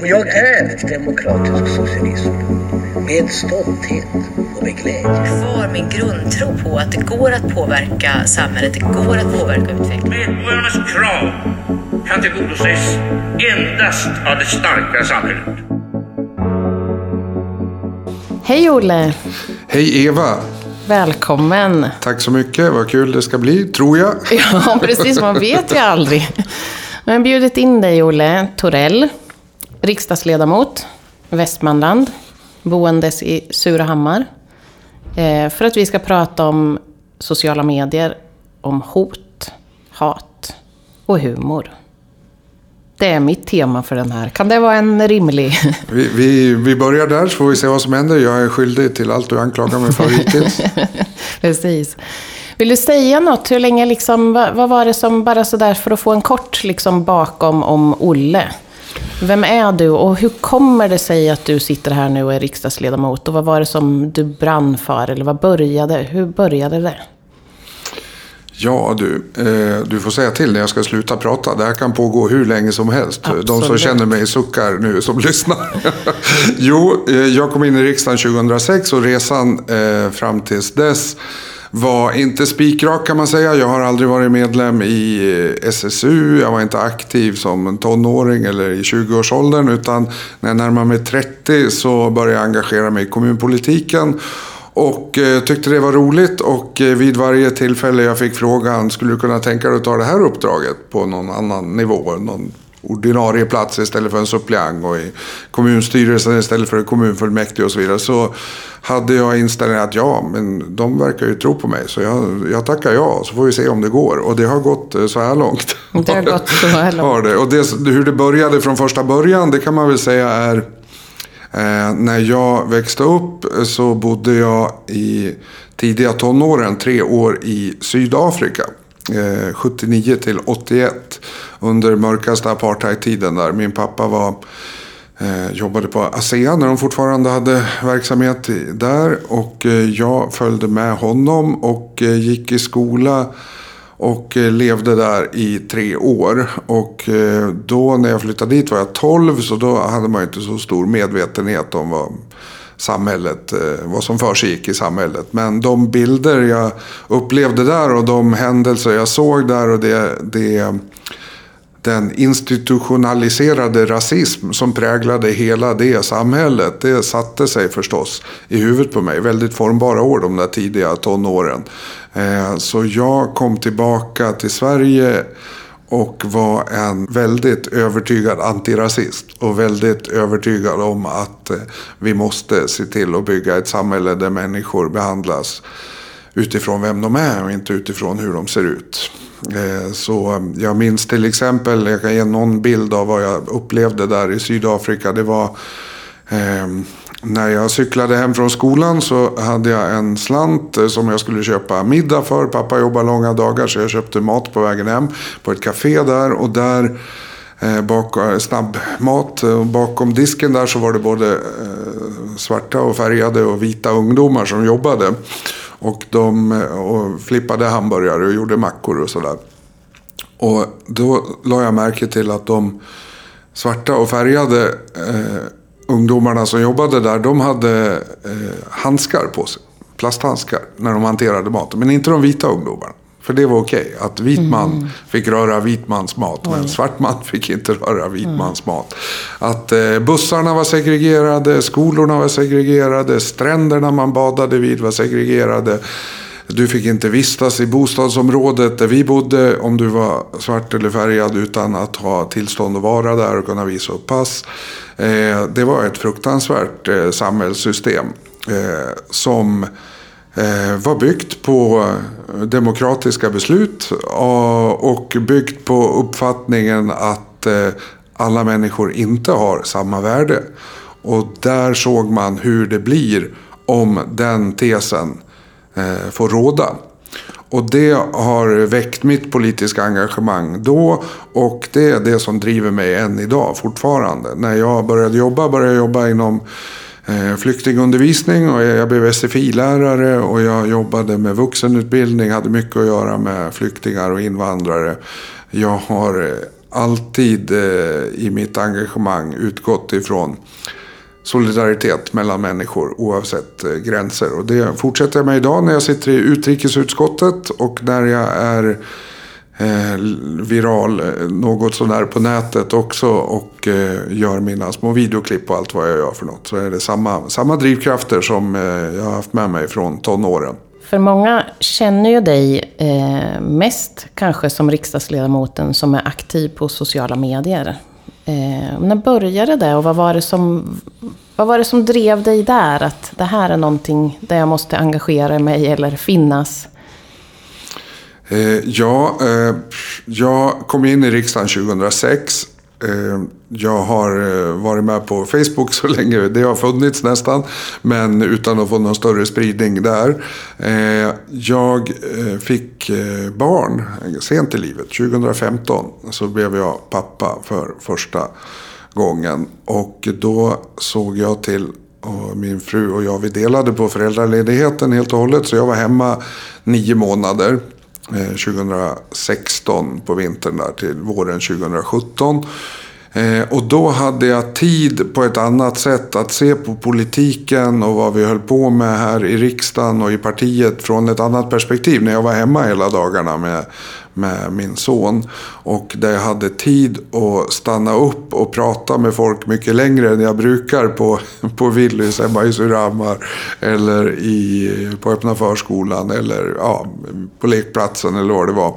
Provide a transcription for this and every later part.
Och jag är demokratisk socialism. Med stolthet och med glädje. Kvar min grundtro på att det går att påverka samhället, det går att påverka utvecklingen. Medborgarnas krav kan tillgodoses endast av det starka samhället. Hej Olle! Hej Eva! Välkommen! Tack så mycket, vad kul det ska bli, tror jag. Ja, precis. Man vet ju aldrig. Jag har bjudit in dig, Olle Torell, riksdagsledamot, Västmanland, boendes i Surahammar, eh, för att vi ska prata om sociala medier, om hot, hat och humor. Det är mitt tema för den här. Kan det vara en rimlig... Vi, vi, vi börjar där så får vi se vad som händer. Jag är skyldig till allt du anklagar mig för hittills. Precis. Vill du säga något? Hur länge liksom, vad, vad var det som, bara sådär för att få en kort liksom bakom om Olle? Vem är du och hur kommer det sig att du sitter här nu och är riksdagsledamot? Och vad var det som du brann för? Eller vad började? Hur började det? Ja du, eh, du får säga till när jag ska sluta prata. Det här kan pågå hur länge som helst. Absolut. De som känner mig suckar nu som lyssnar. jo, eh, jag kom in i riksdagen 2006 och resan eh, fram tills dess var inte spikrak kan man säga. Jag har aldrig varit medlem i eh, SSU. Jag var inte aktiv som tonåring eller i 20-årsåldern. Utan när jag närmade mig 30 så började jag engagera mig i kommunpolitiken. Och eh, tyckte det var roligt och eh, vid varje tillfälle jag fick frågan, skulle du kunna tänka dig att ta det här uppdraget på någon annan nivå? Någon ordinarie plats istället för en suppleant och i kommunstyrelsen istället för kommunfullmäktige och så vidare. Så hade jag inställningen att ja, men de verkar ju tro på mig. Så jag, jag tackar ja, så får vi se om det går. Och det har gått eh, så här långt. Det har gått så här långt. Det. Och det, hur det började från första början, det kan man väl säga är Eh, när jag växte upp så bodde jag i tidiga tonåren tre år i Sydafrika. Eh, 79 till 81 under mörkaste apartheidtiden där. Min pappa var, eh, jobbade på ASEA när de fortfarande hade verksamhet där. Och eh, jag följde med honom och eh, gick i skola och eh, levde där i tre år. Och eh, då när jag flyttade dit var jag 12 så då hade man inte så stor medvetenhet om vad samhället, eh, vad som försiggick i samhället. Men de bilder jag upplevde där och de händelser jag såg där och det, det den institutionaliserade rasism som präglade hela det samhället. Det satte sig förstås i huvudet på mig. Väldigt formbara år de där tidiga tonåren. Eh, så jag kom tillbaka till Sverige och var en väldigt övertygad antirasist. Och väldigt övertygad om att eh, vi måste se till att bygga ett samhälle där människor behandlas utifrån vem de är och inte utifrån hur de ser ut. Eh, så eh, jag minns till exempel, jag kan ge någon bild av vad jag upplevde där i Sydafrika. Det var eh, när jag cyklade hem från skolan så hade jag en slant eh, som jag skulle köpa middag för. Pappa jobbar långa dagar så jag köpte mat på vägen hem på ett café där. Och där eh, bak, eh, snabbmat. Och bakom disken där så var det både eh, svarta och färgade och vita ungdomar som jobbade. Och de eh, och flippade hamburgare och gjorde mackor och sådär. Och då la jag märke till att de svarta och färgade eh, ungdomarna som jobbade där, de hade eh, handskar på sig. Plasthandskar när de hanterade maten. Men inte de vita ungdomarna. För det var okej. Okay, att vit man mm. fick röra vit mans mat. Men mm. svart man fick inte röra vit mm. mans mat. Att eh, bussarna var segregerade. Skolorna var segregerade. Stränderna man badade vid var segregerade. Du fick inte vistas i bostadsområdet där vi bodde om du var svart eller färgad utan att ha tillstånd att vara där och kunna visa upp pass. Eh, det var ett fruktansvärt eh, samhällssystem eh, som eh, var byggt på eh, demokratiska beslut eh, och byggt på uppfattningen att alla människor inte har samma värde. Och där såg man hur det blir om den tesen Eh, får råda. Och det har väckt mitt politiska engagemang då och det är det som driver mig än idag fortfarande. När jag började jobba började jag jobba inom eh, flyktingundervisning och jag blev SFI-lärare och jag jobbade med vuxenutbildning, hade mycket att göra med flyktingar och invandrare. Jag har eh, alltid i mitt engagemang utgått ifrån solidaritet mellan människor oavsett eh, gränser. Och det fortsätter jag med idag när jag sitter i utrikesutskottet och när jag är eh, viral eh, något sådär på nätet också och eh, gör mina små videoklipp och allt vad jag gör för något. Så är det samma, samma drivkrafter som eh, jag har haft med mig från tonåren. För många känner ju dig eh, mest kanske som riksdagsledamoten som är aktiv på sociala medier. Eh, när började det och vad var det, som, vad var det som drev dig där? Att det här är någonting där jag måste engagera mig eller finnas? Eh, ja, eh, jag kom in i riksdagen 2006. Eh, jag har eh, varit med på Facebook så länge det har funnits nästan. Men utan att få någon större spridning där. Eh, jag eh, fick eh, barn sent i livet. 2015 så blev jag pappa för första gången. Och då såg jag till och min fru och jag vi delade på föräldraledigheten helt och hållet. Så jag var hemma nio månader eh, 2016 på vintern där till våren 2017. Eh, och då hade jag tid på ett annat sätt att se på politiken och vad vi höll på med här i riksdagen och i partiet från ett annat perspektiv. När jag var hemma hela dagarna med, med min son. Och där jag hade tid att stanna upp och prata med folk mycket längre än jag brukar på, på Willys hemma i Surahammar. Eller i, på öppna förskolan eller ja, på lekplatsen eller vad det var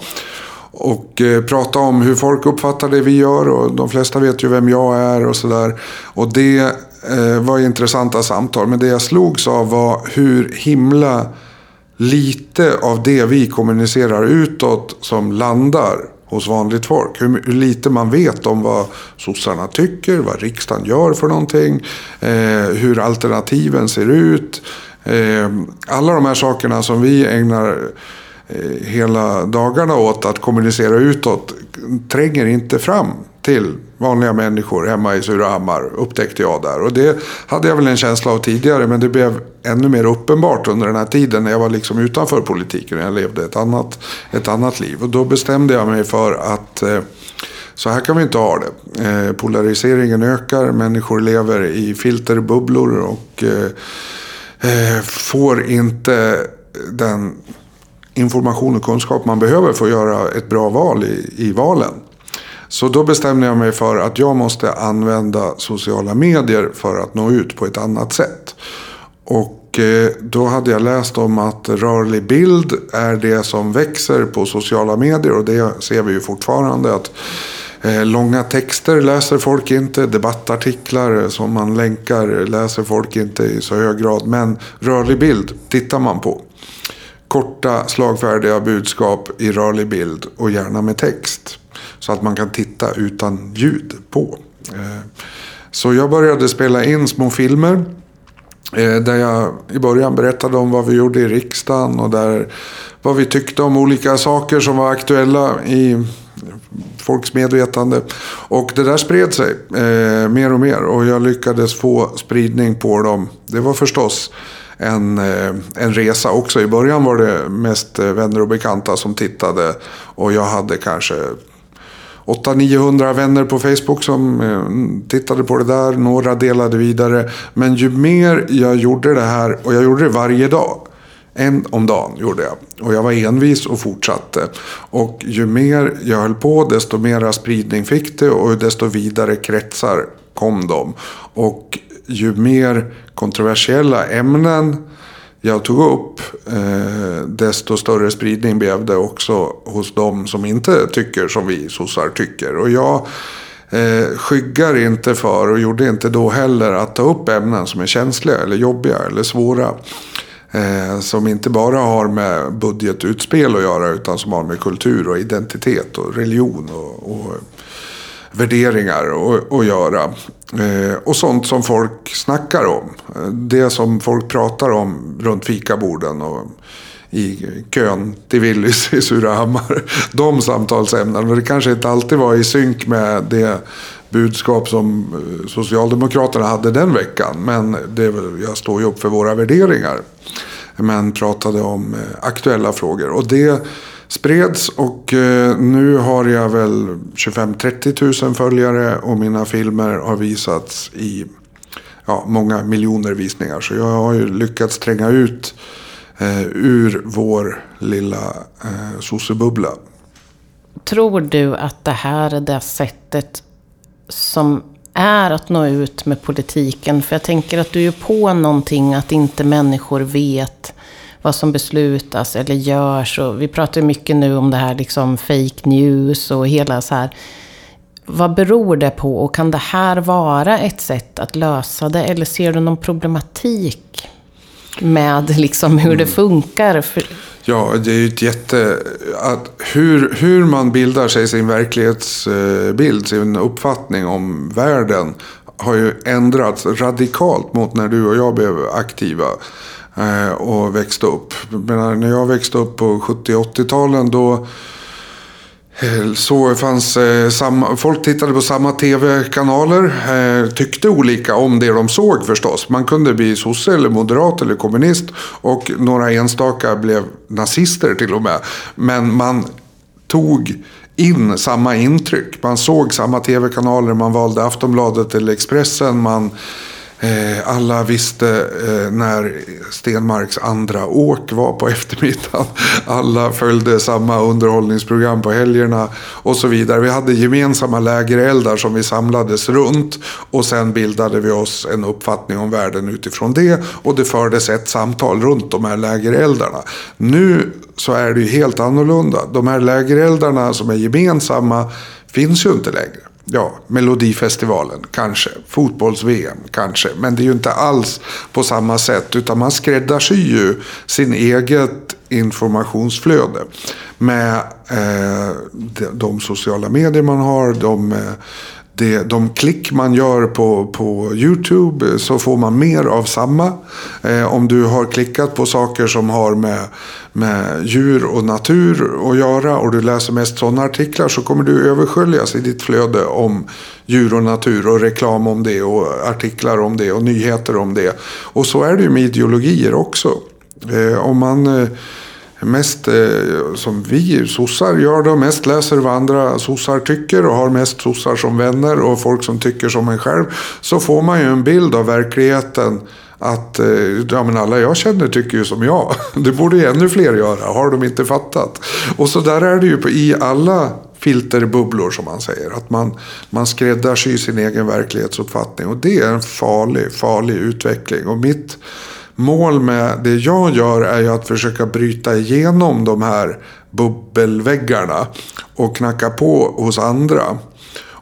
och eh, prata om hur folk uppfattar det vi gör. Och de flesta vet ju vem jag är och sådär. Och det eh, var intressanta samtal. Men det jag slogs av var hur himla lite av det vi kommunicerar utåt som landar hos vanligt folk. Hur, hur lite man vet om vad sossarna tycker, vad riksdagen gör för någonting, eh, hur alternativen ser ut. Eh, alla de här sakerna som vi ägnar Eh, hela dagarna åt att kommunicera utåt tränger inte fram till vanliga människor hemma i Surahammar, upptäckte jag där. Och det hade jag väl en känsla av tidigare, men det blev ännu mer uppenbart under den här tiden när jag var liksom utanför politiken och jag levde ett annat, ett annat liv. Och då bestämde jag mig för att eh, så här kan vi inte ha det. Eh, polariseringen ökar, människor lever i filterbubblor och eh, eh, får inte den information och kunskap man behöver för att göra ett bra val i, i valen. Så då bestämde jag mig för att jag måste använda sociala medier för att nå ut på ett annat sätt. Och eh, då hade jag läst om att rörlig bild är det som växer på sociala medier och det ser vi ju fortfarande. att eh, Långa texter läser folk inte, debattartiklar eh, som man länkar läser folk inte i så hög grad. Men rörlig bild tittar man på korta slagfärdiga budskap i rörlig bild och gärna med text. Så att man kan titta utan ljud på. Eh, så jag började spela in små filmer. Eh, där jag i början berättade om vad vi gjorde i riksdagen och där vad vi tyckte om olika saker som var aktuella i folks medvetande. Och det där spred sig eh, mer och mer och jag lyckades få spridning på dem. Det var förstås en, eh, en resa också. I början var det mest eh, vänner och bekanta som tittade. Och jag hade kanske 800-900 vänner på Facebook som eh, tittade på det där. Några delade vidare. Men ju mer jag gjorde det här, och jag gjorde det varje dag. En om dagen gjorde jag. Och jag var envis och fortsatte. Och ju mer jag höll på, desto mera spridning fick det och desto vidare kretsar kom de. Och ju mer kontroversiella ämnen jag tog upp, eh, desto större spridning blev det också hos de som inte tycker som vi sossar tycker. Och jag eh, skyggar inte för, och gjorde inte då heller, att ta upp ämnen som är känsliga eller jobbiga eller svåra. Eh, som inte bara har med budgetutspel att göra utan som har med kultur och identitet och religion och, och värderingar att göra. Eh, och sånt som folk snackar om. Det som folk pratar om runt fikaborden och i kön till Willys i Surahammar. De samtalsämnena. Men det kanske inte alltid var i synk med det budskap som eh, Socialdemokraterna hade den veckan. Men det, jag står ju upp för våra värderingar. Men pratade om eh, aktuella frågor. Och det spreds och eh, nu har jag väl 25-30 000 följare och mina filmer har visats i ja, många miljoner visningar. Så jag har ju lyckats tränga ut eh, ur vår lilla eh, sossebubbla. Tror du att det här är det sättet som är att nå ut med politiken? För jag tänker att du är på någonting att inte människor vet vad som beslutas eller görs. Och vi pratar mycket nu om det här liksom fake news och hela så här. Vad beror det på och kan det här vara ett sätt att lösa det? Eller ser du någon problematik med liksom hur det funkar? För... Ja, det är ju ett jätte... Att hur, hur man bildar sig sin verklighetsbild, sin uppfattning om världen har ju ändrats radikalt mot när du och jag blev aktiva Eh, och växte upp. Men när jag växte upp på 70-80-talen då eh, så fanns eh, samma, folk tittade på samma tv-kanaler, eh, tyckte olika om det de såg förstås. Man kunde bli sosse eller moderat eller kommunist och några enstaka blev nazister till och med. Men man tog in samma intryck. Man såg samma tv-kanaler, man valde Aftonbladet eller Expressen. Man Eh, alla visste eh, när Stenmarks andra åk var på eftermiddagen. Alla följde samma underhållningsprogram på helgerna och så vidare. Vi hade gemensamma lägereldar som vi samlades runt och sen bildade vi oss en uppfattning om världen utifrån det och det fördes ett samtal runt de här lägereldarna. Nu så är det ju helt annorlunda. De här lägereldarna som är gemensamma finns ju inte längre ja, Melodifestivalen kanske, fotbolls-VM kanske. Men det är ju inte alls på samma sätt utan man skräddarsyr ju sin eget informationsflöde med eh, de, de sociala medier man har, de eh, det, de klick man gör på, på YouTube eh, så får man mer av samma. Eh, om du har klickat på saker som har med, med djur och natur att göra och du läser mest sådana artiklar så kommer du översköljas i ditt flöde om djur och natur och reklam om det och artiklar om det och nyheter om det. Och så är det ju med ideologier också. Eh, om man... Eh, mest eh, som vi sossar gör då, Mest läser vad andra sossar tycker och har mest sossar som vänner och folk som tycker som en själv. Så får man ju en bild av verkligheten att eh, ja, men alla jag känner tycker ju som jag. Det borde ju ännu fler göra, har de inte fattat? Och så där är det ju på, i alla filterbubblor som man säger. Att man, man skräddarsyr sin egen verklighetsuppfattning. Och det är en farlig, farlig utveckling. Och mitt mål med det jag gör är ju att försöka bryta igenom de här bubbelväggarna och knacka på hos andra.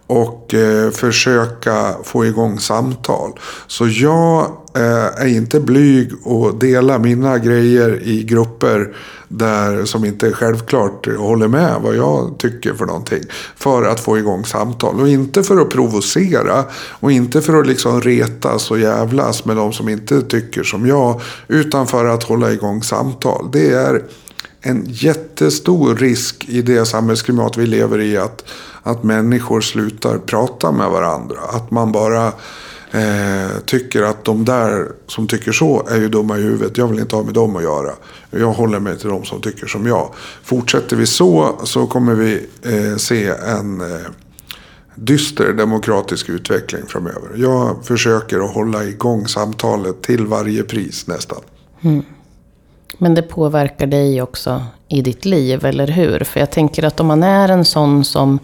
Och eh, försöka få igång samtal. Så jag eh, är inte blyg och dela mina grejer i grupper där, som inte självklart håller med vad jag tycker för någonting. För att få igång samtal. Och inte för att provocera. Och inte för att liksom retas och jävlas med de som inte tycker som jag. Utan för att hålla igång samtal. Det är en jättestor risk i det samhällsklimat vi lever i. Att, att människor slutar prata med varandra. Att man bara eh, tycker att de där som tycker så är ju dumma i huvudet. Jag vill inte ha med dem att göra. Jag håller mig till de som tycker som jag. Fortsätter vi så så kommer vi eh, se en eh, dyster demokratisk utveckling framöver. Jag försöker att hålla igång samtalet till varje pris nästan. Mm. Men det påverkar dig också i ditt liv, eller hur? För jag tänker att om man är en sån som,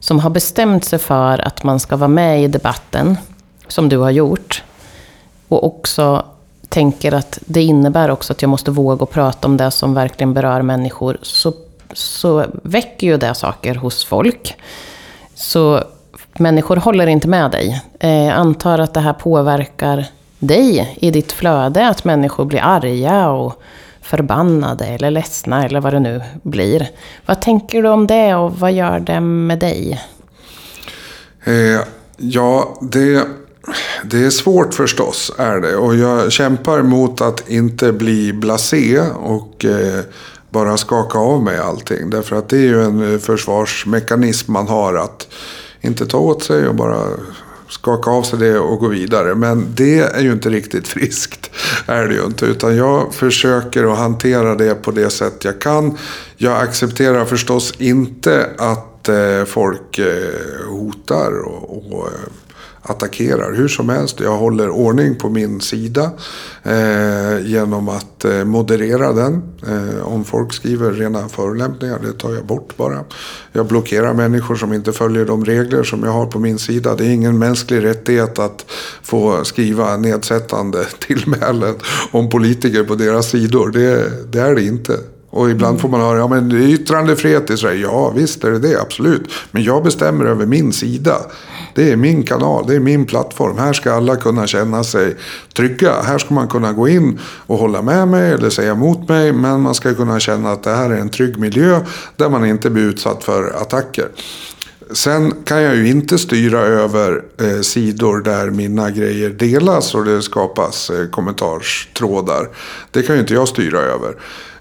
som har bestämt sig för att man ska vara med i debatten som du har gjort. Och också tänker att det innebär också att jag måste våga prata om det som verkligen berör människor. Så, så väcker ju det saker hos folk. Så människor håller inte med dig. Jag eh, antar att det här påverkar dig i ditt flöde. Att människor blir arga och förbannade eller ledsna eller vad det nu blir. Vad tänker du om det och vad gör det med dig? Eh, ja, det det är svårt förstås, är det. Och jag kämpar mot att inte bli blasé och eh, bara skaka av mig allting. Därför att det är ju en eh, försvarsmekanism man har att inte ta åt sig och bara skaka av sig det och gå vidare. Men det är ju inte riktigt friskt. är det ju inte. Utan jag försöker att hantera det på det sätt jag kan. Jag accepterar förstås inte att eh, folk eh, hotar och, och eh, attackerar. Hur som helst, jag håller ordning på min sida eh, genom att eh, moderera den. Eh, om folk skriver rena förolämpningar, det tar jag bort bara. Jag blockerar människor som inte följer de regler som jag har på min sida. Det är ingen mänsklig rättighet att få skriva nedsättande tillmälen om politiker på deras sidor. Det, det är det inte. Och ibland får man höra, ja men det är yttrandefrihet i Sverige. Ja visst är det det, absolut. Men jag bestämmer över min sida. Det är min kanal, det är min plattform. Här ska alla kunna känna sig trygga. Här ska man kunna gå in och hålla med mig eller säga emot mig. Men man ska kunna känna att det här är en trygg miljö där man inte blir utsatt för attacker. Sen kan jag ju inte styra över eh, sidor där mina grejer delas och det skapas eh, kommentarstrådar. Det kan ju inte jag styra över.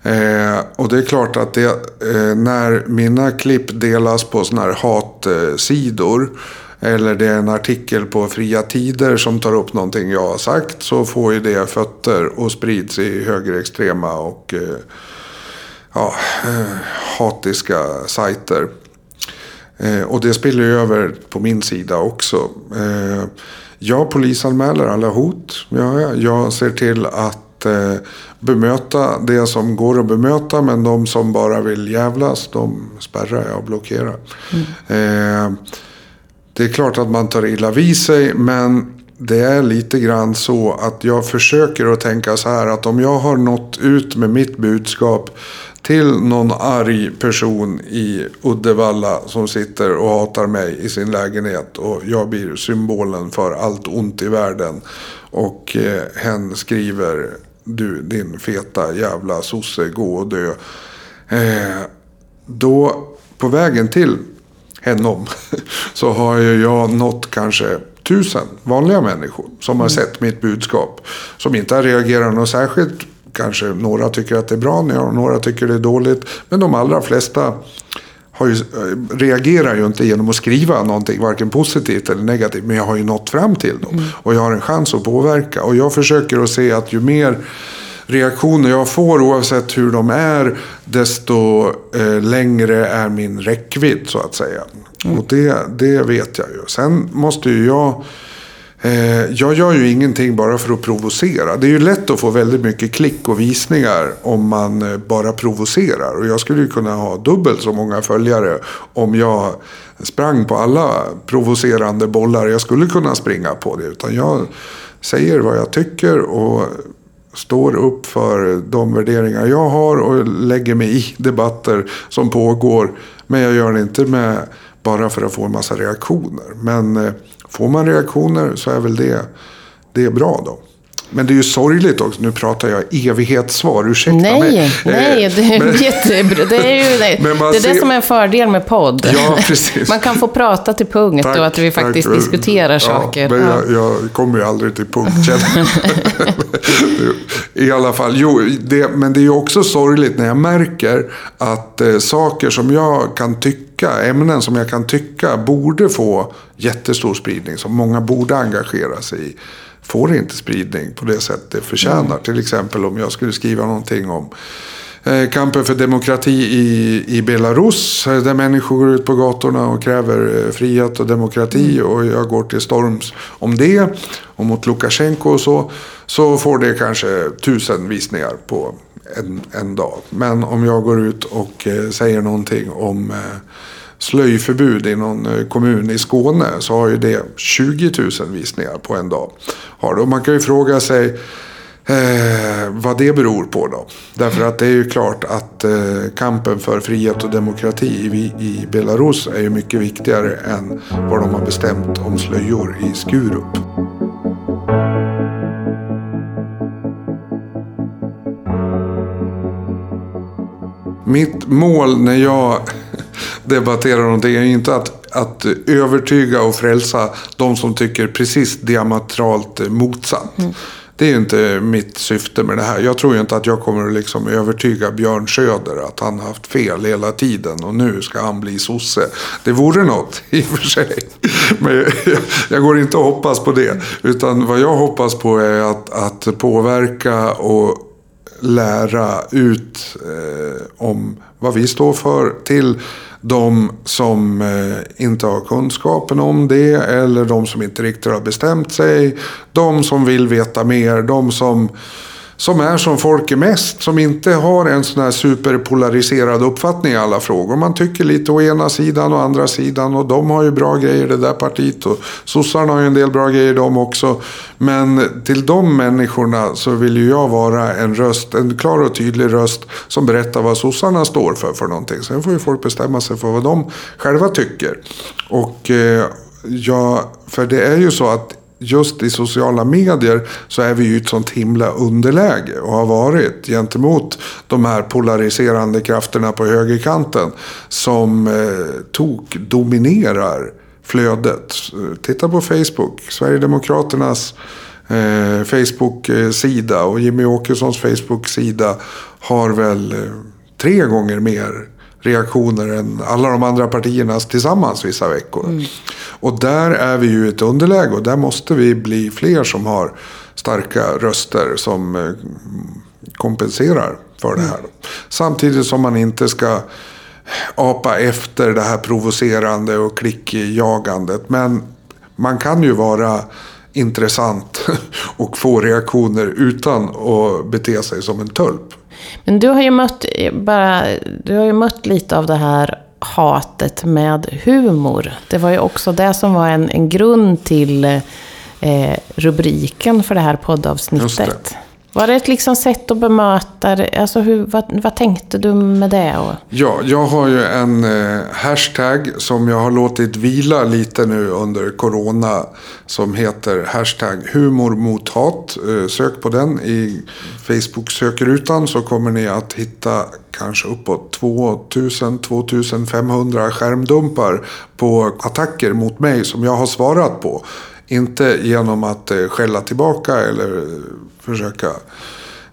Eh, och det är klart att det, eh, när mina klipp delas på sådana här hatsidor eller det är en artikel på Fria Tider som tar upp någonting jag har sagt så får ju det fötter och sprids i högerextrema och eh, ja, eh, hatiska sajter. Eh, och det spiller ju över på min sida också. Eh, jag polisanmäler alla hot. Ja, jag ser till att eh, bemöta det som går att bemöta. Men de som bara vill jävlas, de spärrar jag och blockerar. Mm. det är klart att man tar illa vid sig. Men det är lite grann så att jag försöker att tänka så här att om jag har nått ut med mitt budskap till någon arg person i Uddevalla som sitter och hatar mig i sin lägenhet och jag blir symbolen för allt ont i världen. Och eh, hen skriver du din feta jävla sosse, gå och dö. Eh, då på vägen till henom så har ju jag nått kanske tusen vanliga människor som har sett mitt budskap. Som inte har reagerat något särskilt kanske några tycker att det är bra, några tycker det är dåligt. Men de allra flesta har ju, eh, reagerar ju inte genom att skriva någonting, varken positivt eller negativt. Men jag har ju nått fram till dem. Mm. Och jag har en chans att påverka. Och jag försöker att se att ju mer reaktioner jag får, oavsett hur de är, desto eh, längre är min räckvidd så att säga. Mm. Och det, det vet jag ju. Sen måste ju jag Eh, jag gör ju ingenting bara för att provocera. Det är ju lätt att få väldigt mycket klick och visningar om man eh, bara provocerar. Och jag skulle ju kunna ha dubbelt så många följare om jag sprang på alla provocerande bollar jag skulle kunna springa på det. Utan jag säger vad jag tycker och står upp för de värderingar jag har och lägger mig i debatter som pågår. Men jag gör det inte med, bara för att få en massa reaktioner. Men eh, Får man reaktioner så är väl det, det är bra då. Men det är ju sorgligt också. Nu pratar jag evighetssvar, ursäkta nej, mig. Nej, det är men, jättebra. Det är ju det, det, ser... det som är en fördel med podd. Ja, precis. Man kan få prata till punkt tack, och att vi faktiskt tack. diskuterar ja, saker. Men jag, jag, kommer ju aldrig till punkt, I alla fall, jo, det, men det är ju också sorgligt när jag märker att eh, saker som jag kan tycka, ämnen som jag kan tycka borde få jättestor spridning, som många borde engagera sig i får inte spridning på det sätt det förtjänar. Mm. Till exempel om jag skulle skriva någonting om eh, kampen för demokrati i, i Belarus. Eh, där människor går ut på gatorna och kräver eh, frihet och demokrati. Mm. Och jag går till storms om det. Och mot Lukasjenko och så. Så får det kanske tusen visningar på en, en dag. Men om jag går ut och säger någonting om slöjförbud i någon eh, kommun i Skåne så har ju det 20 000 visningar på en dag. Och man kan ju fråga sig eh, vad det beror på då. Därför att det är ju klart att eh, kampen för frihet och demokrati i, i Belarus är ju mycket viktigare än vad de har bestämt om slöjor i Skurup. Mitt mål när jag debattera någonting är ju inte att, att övertyga och frälsa de som tycker precis diametralt motsatt. Mm. Det det är ju inte mitt syfte med det här. Jag tror ju inte att jag kommer att liksom övertyga Björn Söder att han har haft fel hela tiden och nu ska han bli sosse. Det vore något i och för sig. Men jag, jag går inte och hoppas på det. Utan vad jag hoppas på är att, att påverka och lära ut eh, om vad vi står för till de som eh, inte har kunskapen om det eller de som inte riktigt har bestämt sig. De som vill veta mer, de som som är som folk är mest, som inte har en sån här superpolariserad uppfattning i alla frågor. Man tycker lite å ena sidan och andra sidan och de har ju bra grejer det där partiet och sossarna har ju en del bra grejer de också. Men till de människorna så vill ju jag vara en röst, en klar och tydlig röst som berättar vad sossarna står för för någonting. Sen får ju folk bestämma sig för vad de själva tycker. Och eh, ja, för det är ju så att just i sociala medier så är vi ju ett sånt himla underläge och har varit gentemot de här polariserande krafterna på högerkanten som eh, tok dominerar flödet. Titta på Facebook, Sverigedemokraternas eh, Facebook-sida och Jimmy Åkessons Facebook-sida har väl eh, tre gånger mer reaktioner än alla de andra partiernas tillsammans vissa veckor. Mm. Och där är vi ju i ett underläge och där måste vi bli fler som har starka röster som eh, kompenserar för det här. Mm. Samtidigt som man inte ska apa efter det här provocerande och klickjagandet. Men man kan ju vara intressant och få reaktioner utan att bete sig som en tulp. Men du har ju mött, bara, du har ju mött lite av det här hatet med humor. Det var ju också det som var en, en grund till eh, rubriken för det här poddavsnittet. Var det ett liksom sätt att bemöta det? Alltså hur, vad, vad tänkte du med det? Ja, jag har ju en eh, hashtag som jag har låtit vila lite nu under corona. Som heter hashtag humor mot hat. Eh, sök på den i Facebook-sökrutan så kommer ni att hitta kanske uppåt 2000-2500 skärmdumpar på attacker mot mig som jag har svarat på. Inte genom att eh, skälla tillbaka eller eh, försöka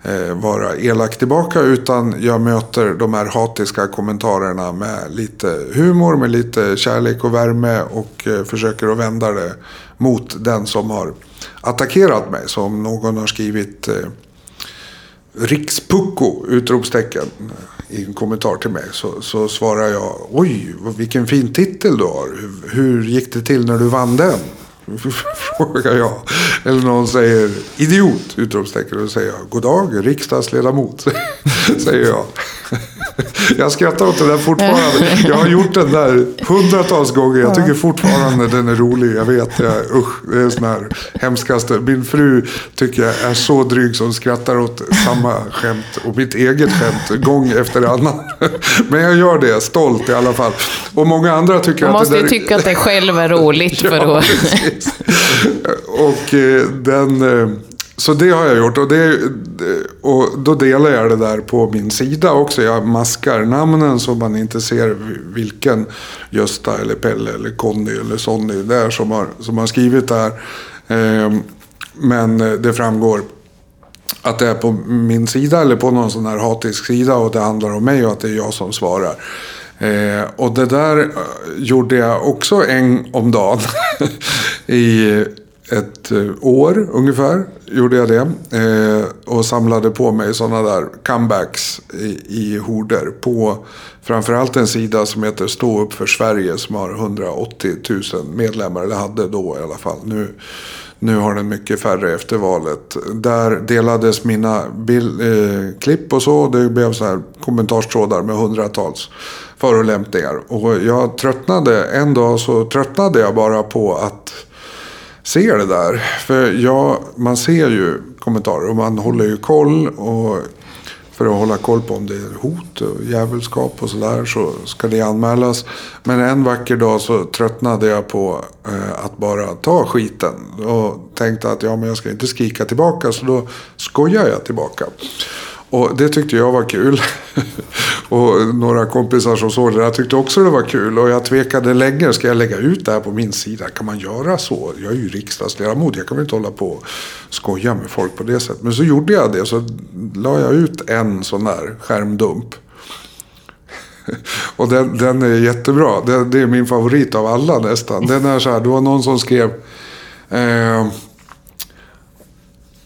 eh, vara elak tillbaka. Utan jag möter de här hatiska kommentarerna med lite humor, med lite kärlek och värme. Och försöker att vända det mot den som har attackerat mig. Så om någon har skrivit Rikspucko! Utropstecken i en kommentar till mig så, så svarar jag Oj, vilken fin titel du har. Hur, hur gick det till när du vann den? Frågar jag. Eller någon säger idiot! Utropstecken. Och då säger jag god dag riksdagsledamot. säger jag. jag skrattar åt det där fortfarande. Jag har gjort den där hundratals gånger. Jag tycker fortfarande den är rolig. Jag vet, jag, usch, det är sån här hemskaste. Min fru tycker jag är så dryg som skrattar åt samma skämt och mitt eget skämt gång efter annan. Men jag gör det, stolt i alla fall. Och många andra tycker Man att måste det ju där... tycka att det själv är roligt. Ja, för att... precis. och eh, den... Så det har jag gjort och, det, och då delar jag det där på min sida också. Jag maskar namnen så man inte ser vilken Gösta eller Pelle eller Conny eller Sonny det är som har, som har skrivit det här. Ehm, men eh, det framgår att det är på min sida eller på någon sån här hatisk sida och det handlar om mig och att det är jag som svarar. Eh, och det där eh, gjorde jag också en om dagen. I ett eh, år ungefär gjorde jag det. Eh, och samlade på mig sådana där comebacks i, i horder. På framförallt en sida som heter Stå upp för Sverige som har 180 000 medlemmar. Eller hade då i alla fall. Nu, nu har den mycket färre efter valet. Där delades mina bild, eh, klipp och så. Det blev så här kommentarstrådar med hundratals förolämpningar. Och jag tröttnade, en dag så tröttnade jag bara på att Ser det där. För ja, man ser ju kommentarer och man håller ju koll. Och för att hålla koll på om det är hot och djävulskap och sådär så ska det anmälas. Men en vacker dag så tröttnade jag på eh, att bara ta skiten. Och tänkte att ja, men jag ska inte skrika tillbaka så då skojar jag tillbaka. Och det tyckte jag var kul. och några kompisar som såg det där tyckte också det var kul. Och jag tvekade länge. Ska jag lägga ut det här på min sida? Kan man göra så? Jag är ju riksdagsledamot. Jag kan väl inte hålla på och skoja med folk på det sättet. Men så gjorde jag det. Så la jag ut en sån där skärmdump. Och den, den är jättebra. Det, det, är min favorit av alla nästan. Den är så här, det var någon som skrev... Eh,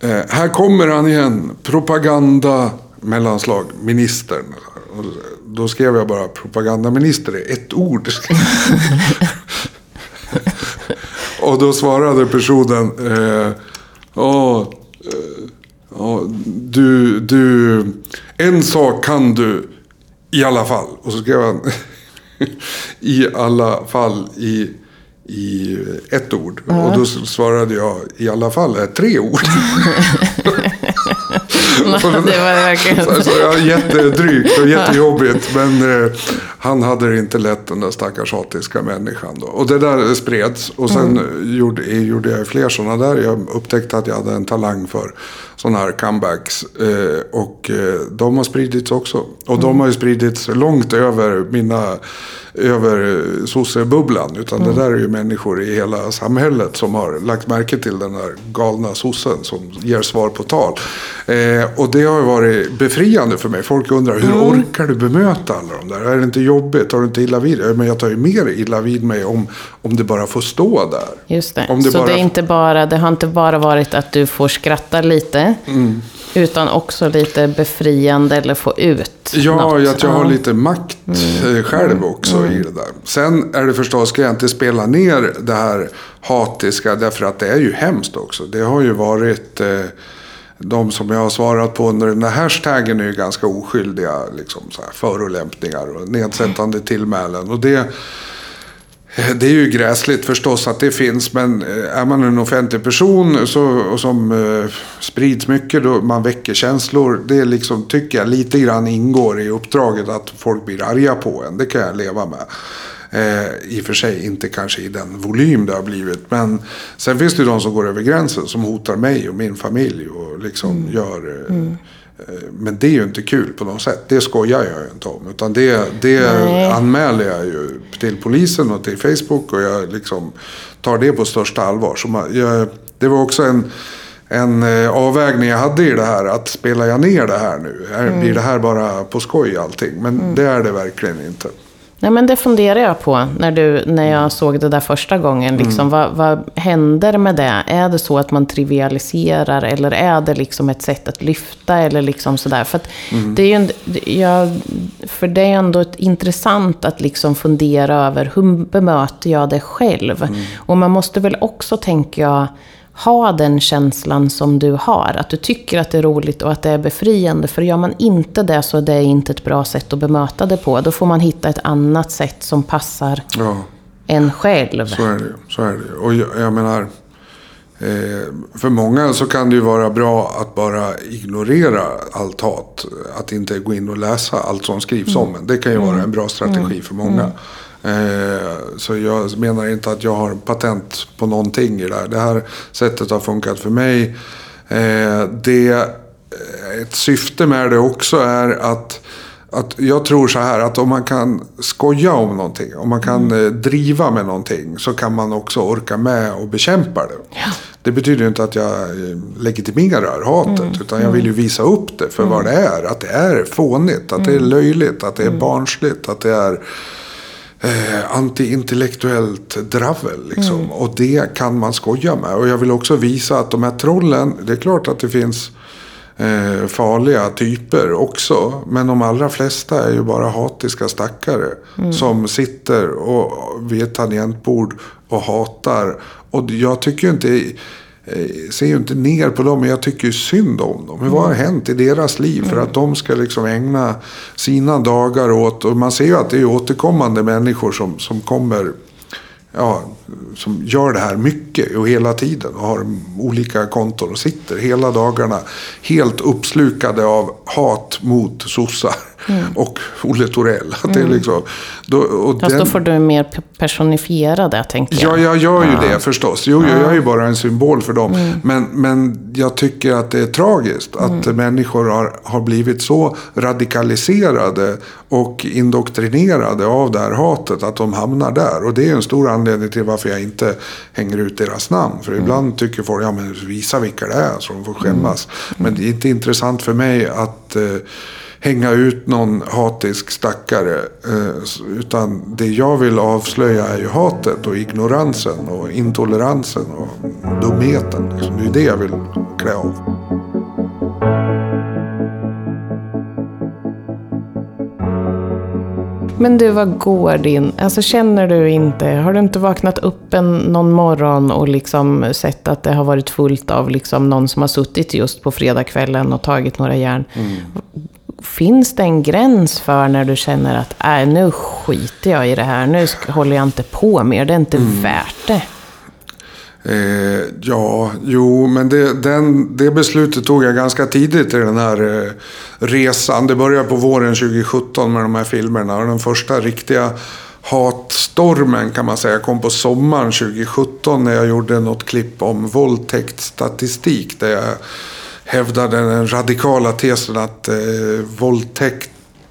eh, här kommer han igen. Propaganda mellanslag. Ministern. Och då skrev jag bara propagandaminister är ett ord. och då svarade personen. Eh, oh, eh, oh, du, du, en sak kan du i alla fall. Och så skrev han i alla fall i, i ett ord. Mm. Och då svarade jag i alla fall är tre ord. det var verkligen... så, så, ja, jättedrygt och jättejobbigt. Men eh, han hade det inte lätt den där stackars hatiska människan. Då. Och det där spreds. Och sen mm. gjorde, gjorde jag fler sådana där. Jag upptäckte att jag hade en talang för sådana här comebacks. Eh, och eh, de har spridits också. Och mm. de har ju spridits långt över mina över sossebubblan. Utan mm. det där är ju människor i hela samhället som har lagt märke till den där galna sossen som ger svar på tal. Eh, och det har varit befriande för mig. Folk undrar hur mm. orkar du bemöta alla de där? Är det inte jobbigt? Tar du inte illa vid dig? Men jag tar ju mer illa vid mig om, om det bara får stå där. Just det. Om det Så bara... det, är inte bara, det har inte bara varit att du får skratta lite. Mm. Utan också lite befriande eller få ut Ja, något. att jag har lite makt mm. Eh, själv mm. också mm. i det där. Sen är det förstås, ska jag inte spela ner det här hatiska. Därför att det är ju hemskt också. Det har ju varit eh, de som jag har svarat på under den här hashtaggen är ju ganska oskyldiga liksom, så här, förolämpningar och nedsättande tillmälen. Och det det är ju gräsligt förstås att det finns, men eh, är man en offentlig person så, och som eh, sprids mycket, då man väcker känslor. Det liksom, tycker jag lite grann ingår i uppdraget att folk blir arga på en. Det kan jag leva med. Eh, I och för sig inte kanske i den volym det har blivit. Men sen finns det ju de som går över gränsen som hotar mig och min familj och liksom mm. gör eh, mm Eh, men det är ju inte kul på något sätt. Det skojar jag ju inte om. Utan det, det anmäler jag ju till polisen och till Facebook. Och jag liksom tar det på största allvar. Så man, jag, det var också en, en eh, avvägning jag hade i det här. Att spelar jag ner det här nu? Mm. Blir det här bara på skoj allting? Men mm. det är det verkligen inte. Nej, men det funderar jag på när, du, när jag såg det där första gången. Liksom, mm. vad, vad händer med det? Är det så att man trivialiserar eller är det liksom ett sätt att lyfta? Eller liksom sådär? För, mm. det är ju, jag, för det är ändå intressant att liksom fundera över hur bemöter jag det själv? Mm. Och man måste väl också, tänker jag, ha den känslan som du har. Att du tycker att det är roligt och att det är befriande. För gör man inte det så är det inte ett bra sätt att bemöta det på. Då får man hitta ett annat sätt som passar ja. en själv. Så är det så är det. Och jag, jag menar, eh, för många så kan det ju vara bra att bara ignorera allt hat. Att inte gå in och läsa allt som skrivs mm. om en. Det kan ju vara en bra strategi mm. för många. Mm. Eh, så jag menar inte att jag har patent på någonting i det här. Det här sättet har funkat för mig. Eh, det, eh, ett syfte med det också är att att jag tror så här att om man kan skoja om någonting, om man kan mm. driva med någonting så kan man också orka med och bekämpa det. Ja. Det betyder inte att jag legitimerar hatet mm. utan jag vill ju visa upp det för mm. vad det är. Att det är fånigt, att det är mm. löjligt, att det är mm. barnsligt, att det är eh, antiintellektuellt dravel. Liksom. Mm. Och det kan man skoja med. Och jag vill också visa att de här trollen, det är klart att det finns eh, farliga typer också. Men de allra flesta är ju bara hatiska stackare. Mm. Som sitter och, vid ett tangentbord och hatar. Och jag tycker inte ser ju inte ner på dem, men jag tycker synd om dem. Vad har mm. hänt i deras liv för att de ska liksom ägna sina dagar åt, och man ser ju att det är återkommande människor som, som kommer ja, som gör det här mycket och hela tiden och har olika konton och sitter hela dagarna helt uppslukade av hat mot sossar. Och Olle Torell. Att det är liksom, då, och Fast då den- får du mer pe- personifiera det, tänker jag. Ja, jag gör ju det förstås. Jo, jag är ju bara en symbol för dem. Mm. Men, men jag tycker att det är tragiskt att Mm. människor har, har blivit så radikaliserade och indoktrinerade av det här hatet att de hamnar där. Och det är en stor anledning till varför jag inte hänger ut deras namn. För Mm. ibland tycker folk, ja men visa vilka det är så de får skämmas. Men det är inte intressant för mig att eh, hänga ut någon hatisk stackare. Eh, utan det jag vill avslöja är ju hatet och ignoransen och intoleransen och dumheten. Liksom. Det är det jag vill klä av. Men du, vad går din... Alltså känner du inte... Har du inte vaknat upp en, någon morgon och liksom sett att det har varit fullt av liksom någon som har suttit just på fredagskvällen och tagit några järn? Finns det en gräns för när du känner att äh, nu skiter jag i det här, nu håller jag inte på mer, det är inte värt det? Eh, ja, jo, men det, den, det beslutet tog jag ganska tidigt i den här eh, resan. Det började på våren 2017 med de här filmerna. Och den första riktiga hatstormen kan man säga kom på sommaren 2017 när jag gjorde något klipp om våldtäktsstatistik. Där jag hävdade den radikala tesen att eh, våldtäkt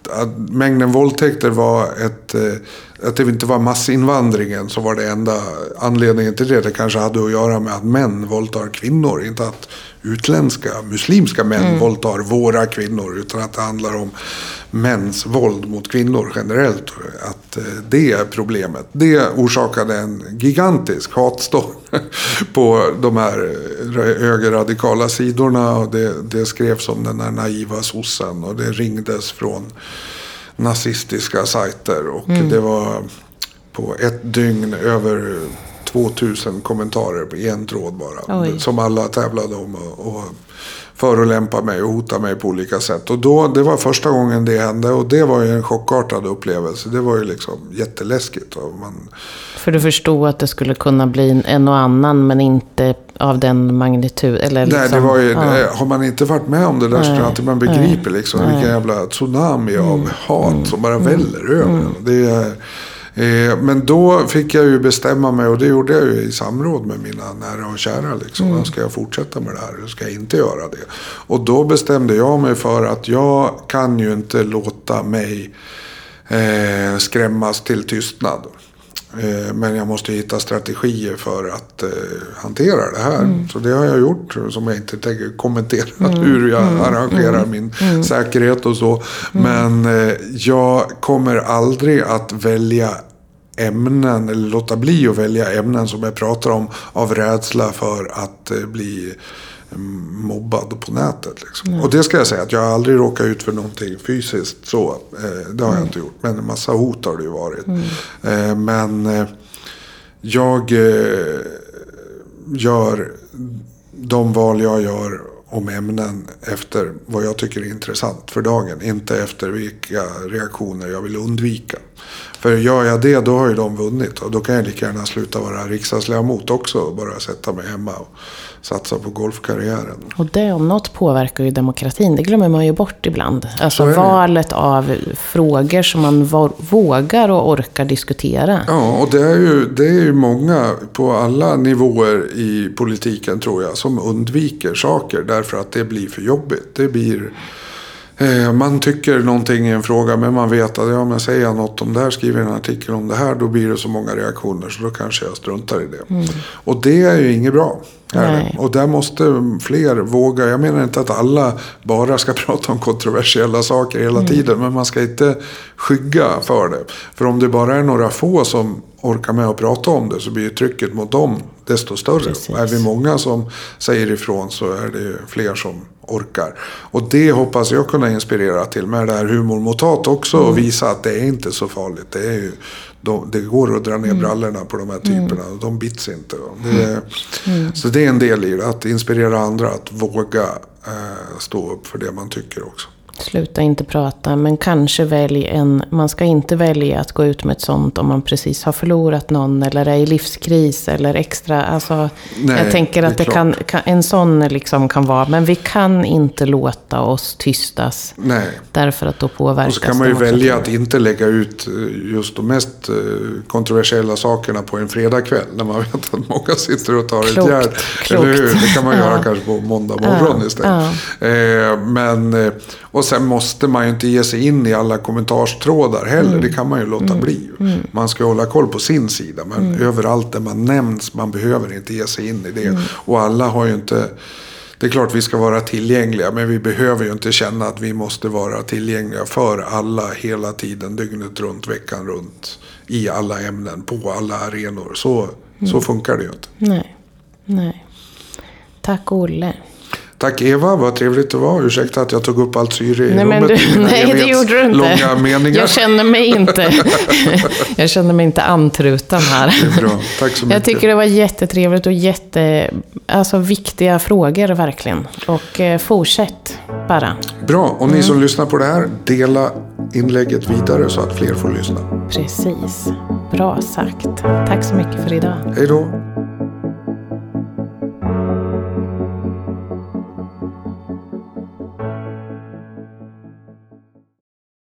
att mängden våldtäkter var ett, eh, att det inte var massinvandringen som var det enda anledningen till det. Det kanske hade att göra med att män våldtar kvinnor. Inte att utländska muslimska män våldtar våra kvinnor. Utan att det handlar om mäns våld mot kvinnor generellt. Att eh, det är problemet. Det orsakade en gigantisk hatstorm på de här eh, högerradikala sidorna. Och det, det skrevs om den här naiva sossen. Och det ringdes från nazistiska sajter. Och det var på ett dygn över 2000 kommentarer på en tråd bara. Oj. Som alla tävlade om och, och förolämpa mig och hota mig på olika sätt. Och då, det var första gången det hände och det var ju en chockartad upplevelse. Det var ju liksom jätteläskigt. Och man, För du förstod att det skulle kunna bli en och annan, men inte av den magnitud. Eller liksom, Nej, det var ju, ja. eh, har man inte varit med om det där så tror jag inte man begriper liksom, vilken jävla tsunami Mm. av hat som bara väller över en. det är, eh, Men då fick jag ju bestämma mig och det gjorde jag ju i samråd med mina nära och kära. Liksom. Mm. Ska jag fortsätta med det här eller ska jag inte göra det? Och då bestämde jag mig för att jag kan ju inte låta mig eh, skrämmas till tystnad. Eh, Men jag måste hitta strategier för att eh, hantera det här. Så det har jag gjort. Som jag inte tänker kommentera hur jag arrangerar min säkerhet och så. Men eh, jag kommer aldrig att välja ämnen eller låta bli att välja ämnen som jag pratar om av rädsla för att bli mm, mobbad på nätet. Liksom. Och det ska jag säga att jag har aldrig råkat ut för någonting fysiskt så. Eh, det har jag inte gjort. Men en massa hot har det ju varit. Eh, men eh, jag gör de val jag gör om ämnen efter vad jag tycker är intressant för dagen. Inte efter vilka reaktioner jag vill undvika. För gör jag det, då har ju de vunnit. Och då kan jag lika gärna sluta vara riksdagsledamot också och bara sätta mig hemma och satsa på golfkarriären. Och det om något påverkar ju demokratin. Det glömmer man ju bort ibland. Så Alltså valet av frågor som man vågar och orkar diskutera. Ja, och det är, ju, det är ju många på alla nivåer i politiken tror jag som undviker saker därför att det blir för jobbigt. Det blir... Eh, man tycker någonting i en fråga men man vet att ja, men säger jag något om det här, skriver en artikel om det här, då blir det så många reaktioner så då kanske jag struntar i det. Och det är ju inget bra. Och där måste fler våga. Jag menar inte att alla bara ska prata om kontroversiella saker hela tiden. Men man ska inte skygga för det. För om det bara är några få som orkar med att prata om det så blir ju trycket mot dem desto större. Precis. Är vi många som säger ifrån så är det fler som orkar. Och det hoppas jag kunna inspirera till med det här humor mot hat också. Och visa att det är inte så farligt. Det, är ju, de, det går att dra ner brallorna på de här typerna. och De bits inte. Det är, Så det är en del i det. Att inspirera andra att våga eh, stå upp för det man tycker också. Sluta inte prata, men kanske välj en... Man ska inte välja att gå ut med ett sånt om man precis har förlorat någon eller är i livskris eller extra... Alltså, Nej, jag tänker att det kan, kan, en sån liksom kan vara... Men vi kan inte låta oss tystas. Nej. Därför att då påverkas Och så kan man ju välja att inte lägga ut eh, just de mest eh, kontroversiella sakerna på en fredagkväll. När man vet att många sitter och tar ett Klokt, järn. klokt. Eller hur? Det kan man Ja. göra kanske på måndag morgon Ja, istället. Eh, men, eh, och sen måste man ju inte ge sig in i alla kommentarstrådar heller. Mm. Det kan man ju låta bli. Man ska hålla koll på sin sida. Men Mm. överallt där man nämns, man behöver inte ge sig in i det. Mm. Och alla har ju inte... Det är klart vi ska vara tillgängliga men vi behöver ju inte känna att vi måste vara tillgängliga för alla hela tiden, dygnet runt, veckan runt. I alla ämnen, på alla arenor. Så, Mm. så funkar det ju inte. Nej, nej. Tack Olle. Tack Eva, vad trevligt det var. Ursäkta att jag tog upp allt syre i Nej, rummet. du, nej, det gjorde du inte. Långa meningar. Jag känner mig inte, jag känner mig inte antruten här. Det är bra. Tack så mycket. Jag tycker det var jättetrevligt och jätte, alltså viktiga frågor verkligen. Och eh, fortsätt bara. Bra, och ni Mm. som lyssnar på det här, dela inlägget vidare så att fler får lyssna. Precis. Bra sagt. Tack så mycket för idag. Hej då.